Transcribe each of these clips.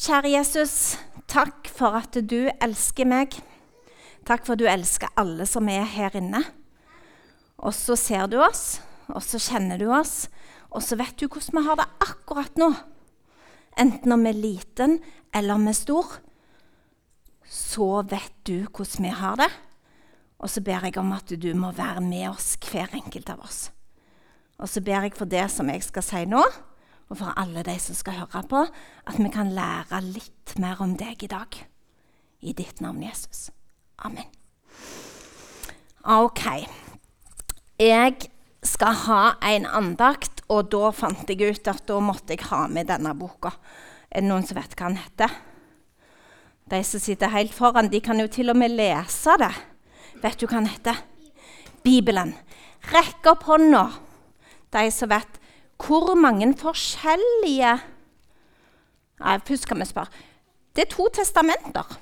Kjære Jesus, takk for at du elsker meg. Takk for at du elsker alle som er her inne. Og så ser du oss, og så kjenner du oss, og så vet du hvordan vi har det akkurat nå. Enten om vi er liten eller om vi er stor, så vet du hvordan vi har det. Og så ber jeg om at du må være med oss, hver enkelt av oss. Og så ber jeg for det som jeg skal si nå, og for alle de som skal høre på, at vi kan lære litt mer om deg i dag. I ditt navn, Jesus. Amen. OK. Jeg skal ha en andakt, og da fant jeg ut at da måtte jeg ha med denne boka. Er det noen som vet hva den heter? De som sitter helt foran, de kan jo til og med lese det. Vet du hva den heter? Bibelen. Rekk opp hånda, de som vet hvor mange forskjellige Nei, Først skal vi spørre. Det er to testamenter.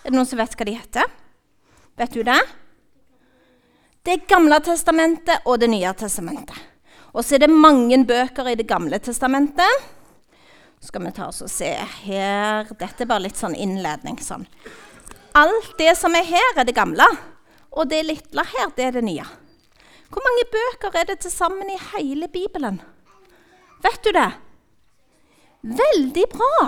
Er det noen som vet hva de heter? Vet du det? Det Gamle testamentet og Det nye testamentet. Og så er det mange bøker i Det gamle testamentet. Så skal vi ta oss og se her Dette er bare litt sånn innledning. sånn. Alt det som er her, er det gamle. Og det lille her, det er det nye. Hvor mange bøker er det til sammen i hele Bibelen? Vet du det? Veldig bra.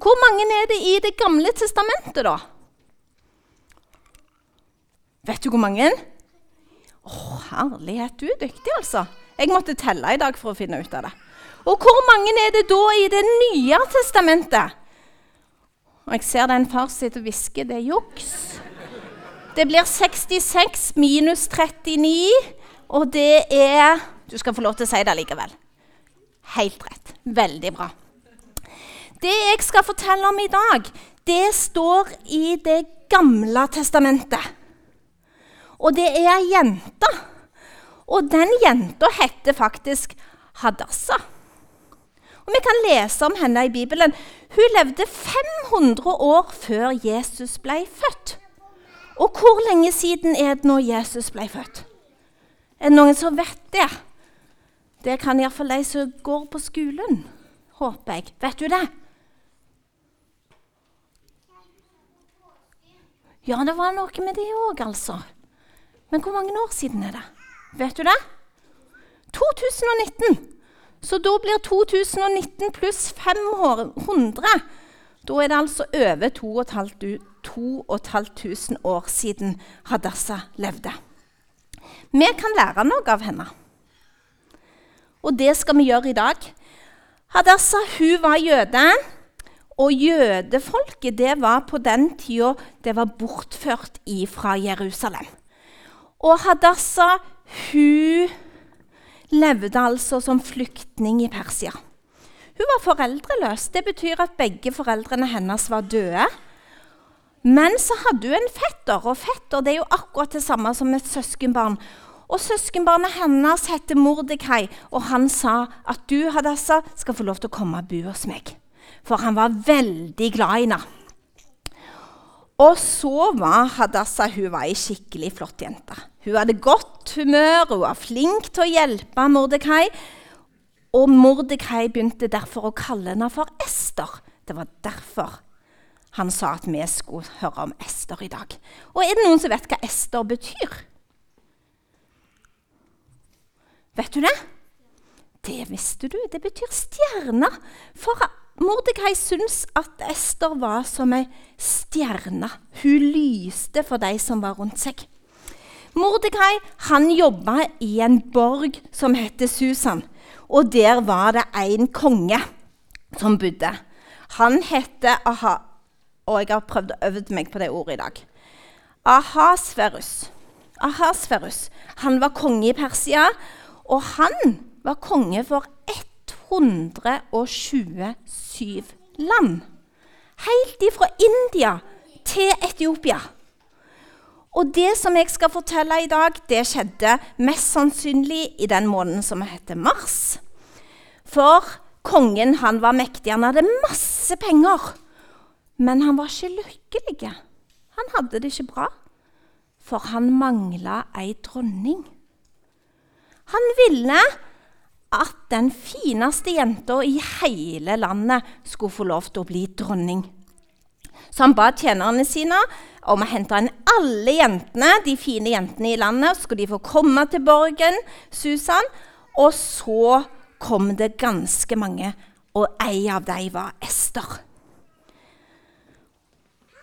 Hvor mange er det i Det gamle testamentet, da? Vet du hvor mange? Å, herlighet, du er dyktig, altså. Jeg måtte telle i dag for å finne ut av det. Og hvor mange er det da i Det nye testamentet? Og jeg ser den far sitter og hvisker. Det er juks. Det blir 66 minus 39, og det er Du skal få lov til å si det likevel. Helt rett. Veldig bra. Det jeg skal fortelle om i dag, det står i Det gamle testamentet. Og det er ei jente. Og den jenta heter faktisk Hadassah. Og Vi kan lese om henne i Bibelen. Hun levde 500 år før Jesus ble født. Og hvor lenge siden er det nå Jesus ble født? Er det noen som vet det? Det kan iallfall de som går på skolen, håper jeg. Vet du det? Ja, det var noe med det òg, altså. Men hvor mange år siden er det? Vet du det? 2019. Så da blir 2019 pluss 500 Da er det altså over 2500 år siden Hadassah levde. Vi kan lære noe av henne. Og det skal vi gjøre i dag. Hadassah hun var jøde. Og jødefolket det var på den tida det var bortført fra Jerusalem. Og Hadassah hun levde altså som flyktning i Persia. Hun var foreldreløs. Det betyr at begge foreldrene hennes var døde. Men så hadde hun en fetter, og fetter det er jo akkurat det samme som et søskenbarn. Og Søskenbarnet hennes heter Mordekai, og han sa at du Hadassah, skal få lov til å komme og bo hos meg. For han var veldig glad i henne. Og så var Hadassah hun var ei skikkelig flott jente. Hun hadde godt humør, hun var flink til å hjelpe Mordekai. Og Mordekai begynte derfor å kalle henne for Ester. Det var derfor han sa at vi skulle høre om Ester i dag. Og er det noen som vet hva Ester betyr? Vet du det? Det visste du. Det betyr stjerne. For Mordekai syntes at Ester var som ei stjerne. Hun lyste for de som var rundt seg. Mordekai han jobba i en borg som heter Susan. Og der var det en konge som bodde. Han heter Aha... Og jeg har prøvd å øve meg på det ordet i dag. Ahasverus. Ahasverus. Han var konge i Persia, og han var konge for 127 land. Helt ifra India til Etiopia. Og det som jeg skal fortelle i dag, det skjedde mest sannsynlig i den måneden som heter mars. For kongen han var mektig, han hadde masse penger. Men han var ikke lykkelig. Han hadde det ikke bra, for han mangla ei dronning. Han ville at den fineste jenta i hele landet skulle få lov til å bli dronning. Så han ba tjenerne sine om å hente inn alle jentene, de fine jentene i landet. Så skulle de få komme til borgen, Susan. Og så kom det ganske mange, og ei av dem var Ester.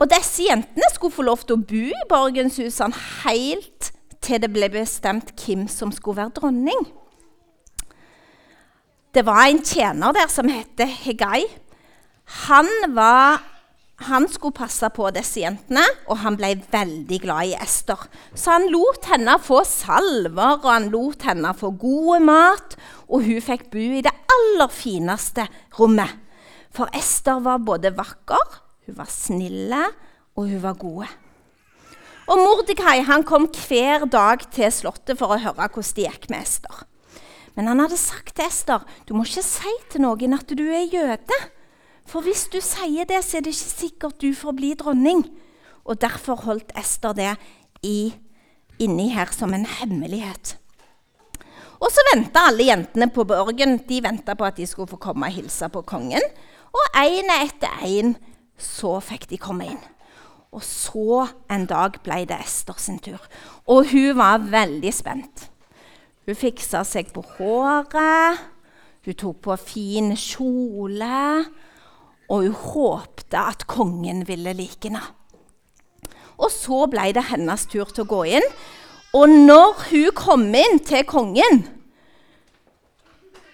Og disse jentene skulle få lov til å bo i borgenshusene helt til det ble bestemt hvem som skulle være dronning. Det var en tjener der som het Hegai. Han, var, han skulle passe på disse jentene, og han ble veldig glad i Ester. Så han lot henne få salver, og han lot henne få god mat, og hun fikk bo i det aller fineste rommet. For Ester var både vakker, hun var snille, og hun var gode. Og Mordekai kom hver dag til slottet for å høre hvordan det gikk med Ester. Men han hadde sagt til Ester du må ikke si til noen at du er jøde. For hvis du sier det, så er det ikke sikkert du får bli dronning. Og Derfor holdt Ester det i, inni her som en hemmelighet. Og så venta alle jentene på borgen. De venta på at de skulle få komme og hilse på kongen. Og én etter én så fikk de komme inn. Og så en dag ble det Ester sin tur. Og hun var veldig spent. Hun fiksa seg på håret, hun tok på fin kjole, og hun håpte at kongen ville like henne. Og så ble det hennes tur til å gå inn. Og når hun kom inn til kongen,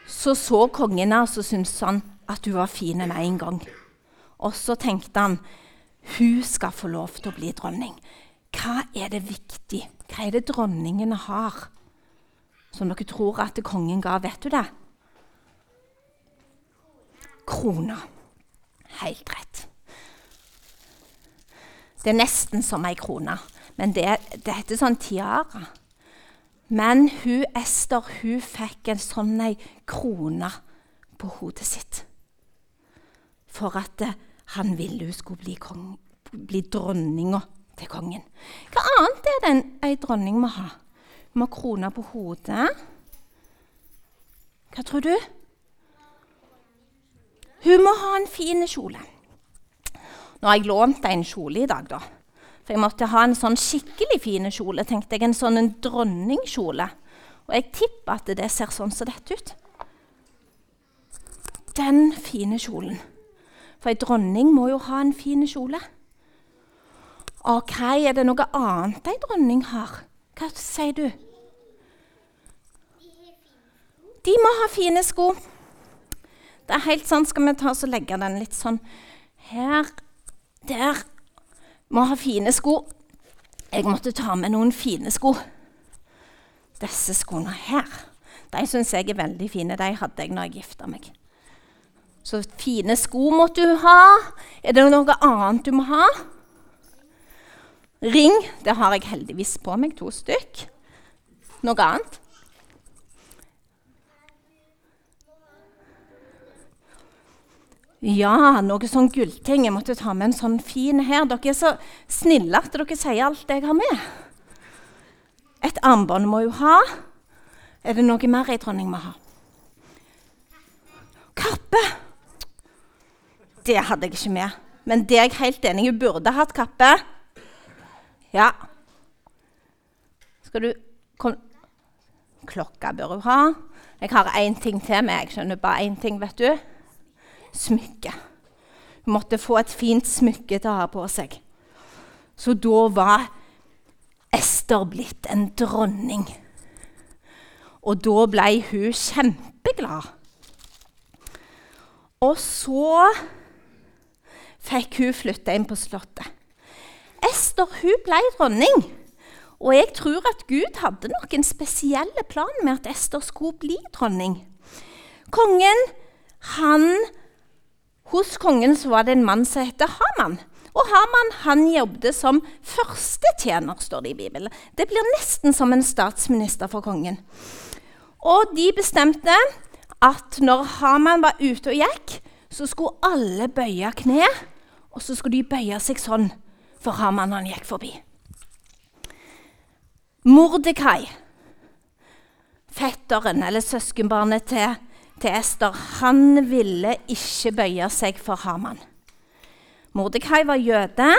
så så kongen henne, og så syntes han at hun var fin med en gang. Og så tenkte han hun skal få lov til å bli dronning. Hva er det viktig? Hva er det dronningene har? som dere tror at kongen ga. Vet du det? Krona. Helt rett. Det er nesten som ei krone, men det, det heter sånn tiara. Men hun Ester hun fikk en sånn ei krone på hodet sitt. For at eh, han ville hun skulle bli, kong, bli dronninga til kongen. Hva annet er det en, ei dronning må ha? Hun må ha krone på hodet. Hva tror du? Hun må ha en fin kjole. Nå har jeg lånt deg en kjole i dag, da. For jeg måtte ha en sånn skikkelig fin kjole. tenkte jeg, En sånn en dronningkjole. Og jeg tipper at det ser sånn som dette ut. Den fine kjolen. For ei dronning må jo ha en fin kjole. OK, er det noe annet ei dronning har? Hva sier du? De må ha fine sko. Det er helt sånn. Skal vi ta oss og legge den litt sånn her Der. Må ha fine sko. Jeg måtte ta med noen fine sko. Disse skoene her de syns jeg er veldig fine. De hadde jeg når jeg gifta meg. Så fine sko måtte du ha. Er det noe annet du må ha? Ring. Det har jeg heldigvis på meg, to stykk. Noe annet? Ja, noe sånn gullting. Jeg måtte ta med en sånn fin her. Dere er så snille at dere sier alt jeg har med. Et armbånd må jo ha. Er det noe mer ei dronning må ha? Kappe! Det hadde jeg ikke med. Men det er jeg helt enig i. Burde hatt kappe. Ja. Skal du kom. Klokka bør hun ha. Jeg har én ting til med. Jeg skjønner bare én ting, vet du smykke. Hun måtte få et fint smykke til å ha på seg. Så da var Ester blitt en dronning. Og da ble hun kjempeglad. Og så fikk hun flytte inn på Slottet. Ester hun ble dronning. Og jeg tror at Gud hadde noen spesielle plan med at Ester skulle bli dronning. Kongen han hos kongen var det en mann som het Haman. Og Haman han jobbet som førstetjener, står det i Bibelen. Det blir nesten som en statsminister for kongen. Og de bestemte at når Haman var ute og gikk, så skulle alle bøye kne, og så skulle de bøye seg sånn for Haman han gikk forbi. Mordekai fetteren, eller søskenbarnet til, til Ester, han ville ikke bøye seg for Haman. Mordekai var jøde,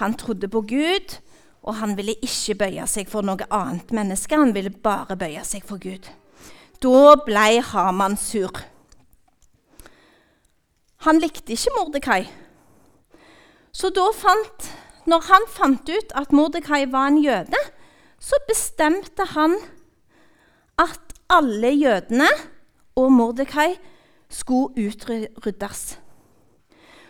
han trodde på Gud, og han ville ikke bøye seg for noe annet menneske. Han ville bare bøye seg for Gud. Da ble Haman sur. Han likte ikke Mordekai. Så da fant, når han fant ut at Mordekai var en jøde, så bestemte han at alle jødene og Mordekai skulle utryddes.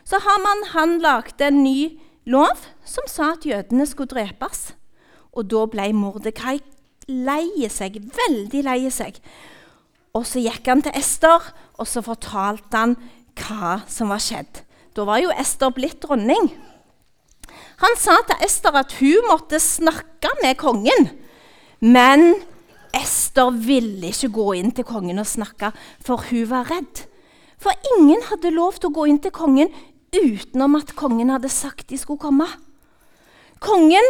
Så Haman han lagde en ny lov som sa at jødene skulle drepes. Og da ble Mordekai lei seg, veldig lei seg. Og så gikk han til Ester, og så fortalte han hva som var skjedd. Da var jo Ester blitt dronning. Han sa til Ester at hun måtte snakke med kongen. Men Ester ville ikke gå inn til kongen og snakke, for hun var redd. For ingen hadde lov til å gå inn til kongen utenom at kongen hadde sagt de skulle komme. Kongen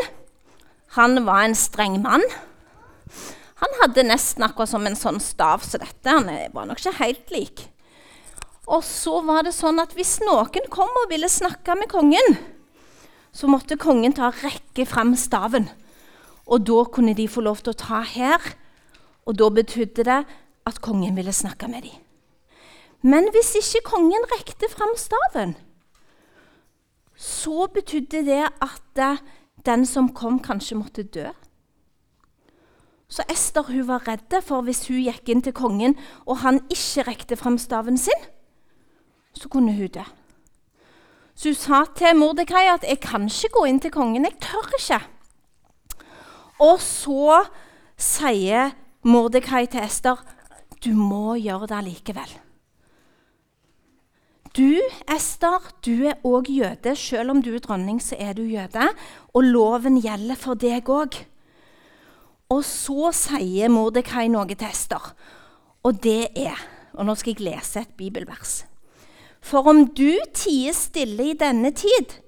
han var en streng mann. Han hadde nesten akkurat som en sånn stav som dette. Han var nok ikke helt lik. Og så var det sånn at hvis noen kom og ville snakke med kongen, så måtte kongen ta rekke fram staven. Og da kunne de få lov til å ta her, og da betydde det at kongen ville snakke med dem. Men hvis ikke kongen rekte fram staven, så betydde det at eh, den som kom, kanskje måtte dø. Så Ester hun var redd for hvis hun gikk inn til kongen og han ikke rekte fram staven sin, så kunne hun dø. Så hun sa til Mordekai at 'jeg kan ikke gå inn til kongen. Jeg tør ikke'. Og så sier Mordekai til Ester 'Du må gjøre det likevel'. Du, Ester, du er òg jøde. Selv om du er dronning, så er du jøde. Og loven gjelder for deg òg. Og så sier Mordekai noe til Ester, og det er Og nå skal jeg lese et bibelvers. For om du tier stille i denne tid,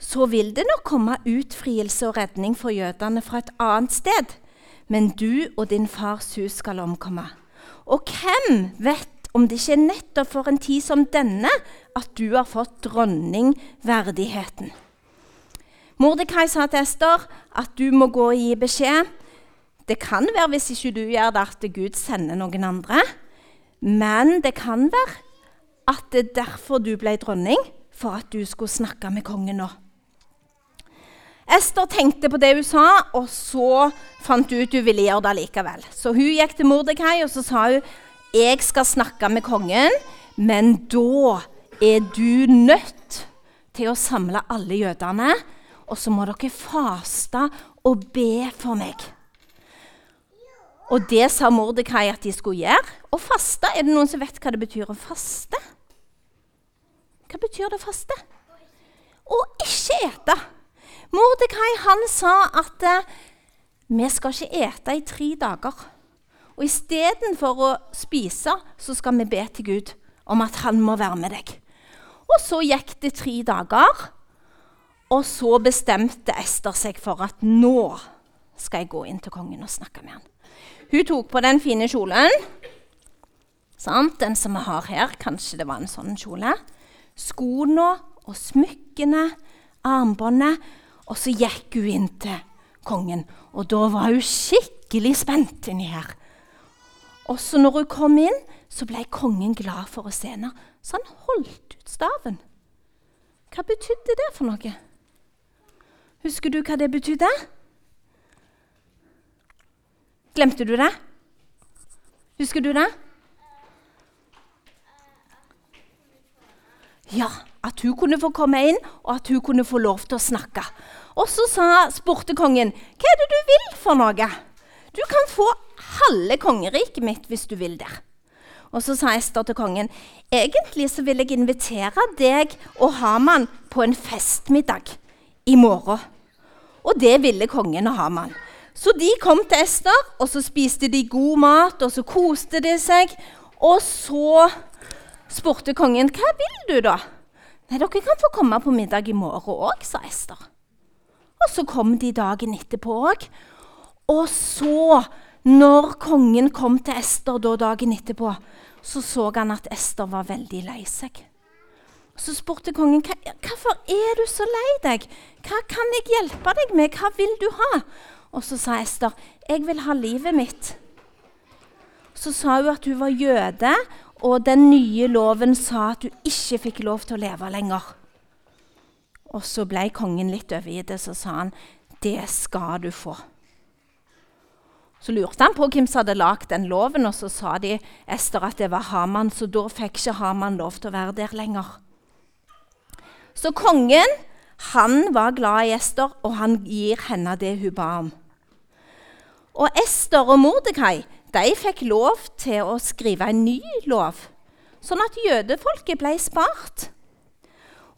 så vil det nok komme utfrielse og redning for jødene fra et annet sted. Men du og din fars hus skal omkomme. Og hvem vet om det ikke er nettopp for en tid som denne at du har fått dronningverdigheten. Mordekai sa til Ester at du må gå og gi beskjed. Det kan være, hvis ikke du gjør det, at Gud sender noen andre. Men det kan være at det er derfor du ble dronning, for at du skulle snakke med kongen nå. Ester tenkte på det hun sa, og så fant hun ut hun ville gjøre det likevel. Så hun gikk til Mordekai og så sa hun, 'Jeg skal snakke med kongen, men da er du nødt til å samle alle jødene.' 'Og så må dere faste og be for meg.' Og det sa Mordekai at de skulle gjøre. Og faste, er det noen som vet hva det betyr å faste? Hva betyr det å faste? Å ikke ete. Mordekai han sa at eh, vi skal ikke ete i tre dager. Og istedenfor å spise, så skal vi be til Gud om at han må være med deg. Og så gikk det tre dager, og så bestemte Ester seg for at nå skal jeg gå inn til kongen og snakke med han. Hun tok på den fine kjolen. Sant? Den som vi har her. Kanskje det var en sånn kjole. Skoene og smykkene, armbåndet. Og så gikk hun inn til kongen. Og da var hun skikkelig spent inni her. Og så når hun kom inn, så ble kongen glad for å se henne, så han holdt ut staven. Hva betydde det for noe? Husker du hva det betydde? Glemte du det? Husker du det? Ja, at hun kunne få komme inn, og at hun kunne få lov til å snakke. Og så spurte kongen, 'Hva er det du vil for noe?' 'Du kan få halve kongeriket mitt hvis du vil det. Og så sa Ester til kongen egentlig så vil jeg invitere deg og Haman på en festmiddag i morgen. Og det ville kongen og Haman. Så de kom til Ester, og så spiste de god mat, og så koste de seg. Og så spurte kongen hva vil du da? Nei, dere kan få komme på middag i morgen òg, sa Ester. Og så kom de dagen etterpå òg. Og så når kongen kom til Ester da dagen etterpå, så så han at Ester var veldig lei seg. Så spurte kongen hvorfor er du så lei deg. Hva kan jeg hjelpe deg med? Hva vil du ha? Og så sa Ester jeg vil ha livet mitt. Så sa hun at hun var jøde, og den nye loven sa at hun ikke fikk lov til å leve lenger. Og så ble kongen litt overgitt, så sa han det skal du få. Så lurte han på hvem som hadde lagd den loven, og så sa de Ester at det var Haman, så da fikk ikke Haman lov til å være der lenger. Så kongen han var glad i Ester, og han gir henne det hun ba om. Og Ester og Mordekai de fikk lov til å skrive en ny lov, sånn at jødefolket ble spart.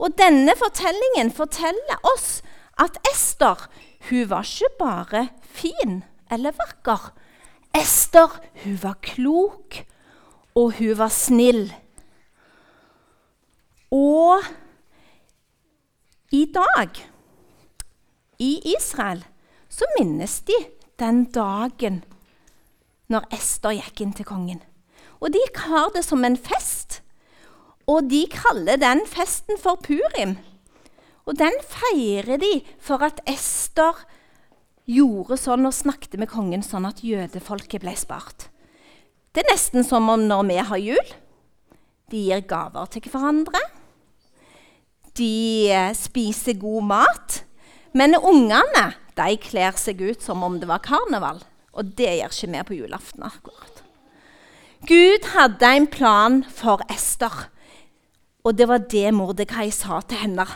Og denne fortellingen forteller oss at Ester hun var ikke bare fin eller vakker. Ester hun var klok, og hun var snill. Og i dag, i Israel, så minnes de den dagen når Ester gikk inn til kongen. Og de har det som en fest, og de kaller den festen for Purim. Og den feirer de for at Ester gjorde sånn og snakket med kongen sånn at jødefolket ble spart. Det er nesten som om når vi har jul. De gir gaver til hverandre. De eh, spiser god mat. Men ungene de kler seg ut som om det var karneval. Og det gjør ikke vi på julaften. akkurat. Gud hadde en plan for Ester, og det var det Mordekai sa til henne.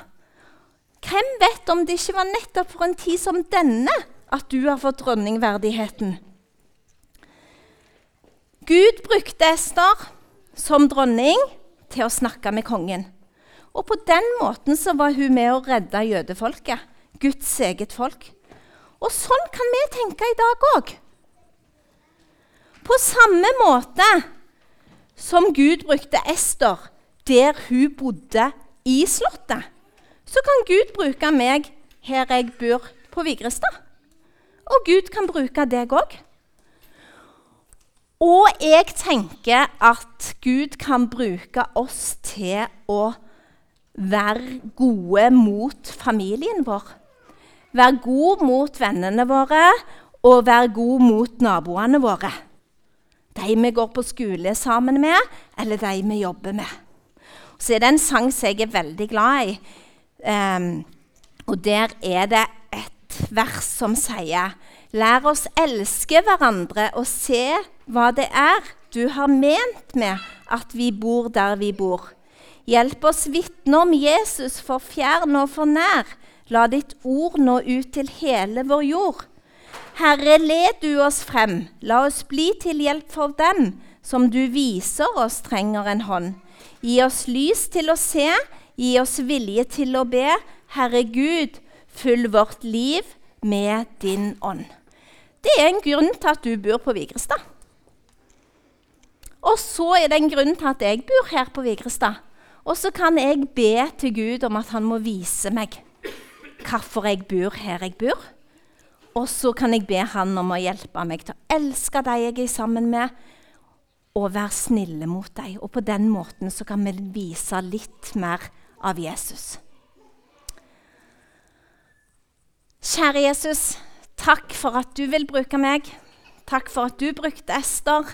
Hvem vet om det ikke var nettopp for en tid som denne at du har fått dronningverdigheten? Gud brukte Ester som dronning til å snakke med kongen. Og på den måten så var hun med å redde jødefolket, Guds eget folk. Og sånn kan vi tenke i dag òg. På samme måte som Gud brukte Ester der hun bodde i Slottet, så kan Gud bruke meg her jeg bor på Vigrestad. Og Gud kan bruke deg òg. Og jeg tenker at Gud kan bruke oss til å være gode mot familien vår. Være god mot vennene våre og være god mot naboene våre. De vi går på skole sammen med, eller de vi jobber med. Så er det en sang som jeg er veldig glad i. Um, og der er det et vers som sier Lær oss elske hverandre og se hva det er du har ment med at vi bor der vi bor. Hjelp oss vitne om Jesus for fjern og for nær. La ditt ord nå ut til hele vår jord. Herre, led du oss frem, la oss bli til hjelp for dem som du viser oss trenger en hånd. Gi oss lys til å se, gi oss vilje til å be. Herre Gud, fyll vårt liv med din ånd. Det er en grunn til at du bor på Vigrestad. Og så er det en grunn til at jeg bor her på Vigrestad. Og så kan jeg be til Gud om at han må vise meg hvorfor jeg bor her jeg bor. Og så kan jeg be han om å hjelpe meg til å elske de jeg er sammen med, og være snille mot dem. Og på den måten så kan vi vise litt mer av Jesus. Kjære Jesus, takk for at du vil bruke meg. Takk for at du brukte Ester.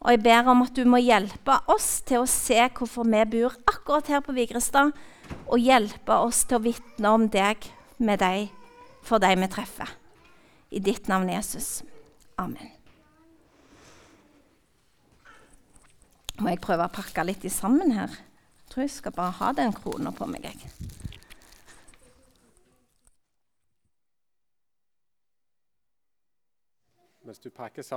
Og jeg ber om at du må hjelpe oss til å se hvorfor vi bor akkurat her på Vigrestad, og hjelpe oss til å vitne om deg med deg for de vi treffer. I ditt navn, Jesus. Amen. Må jeg prøve å pakke litt i sammen her? Jeg tror jeg skal bare ha den krona på meg. Jeg. Mens du pakker sammen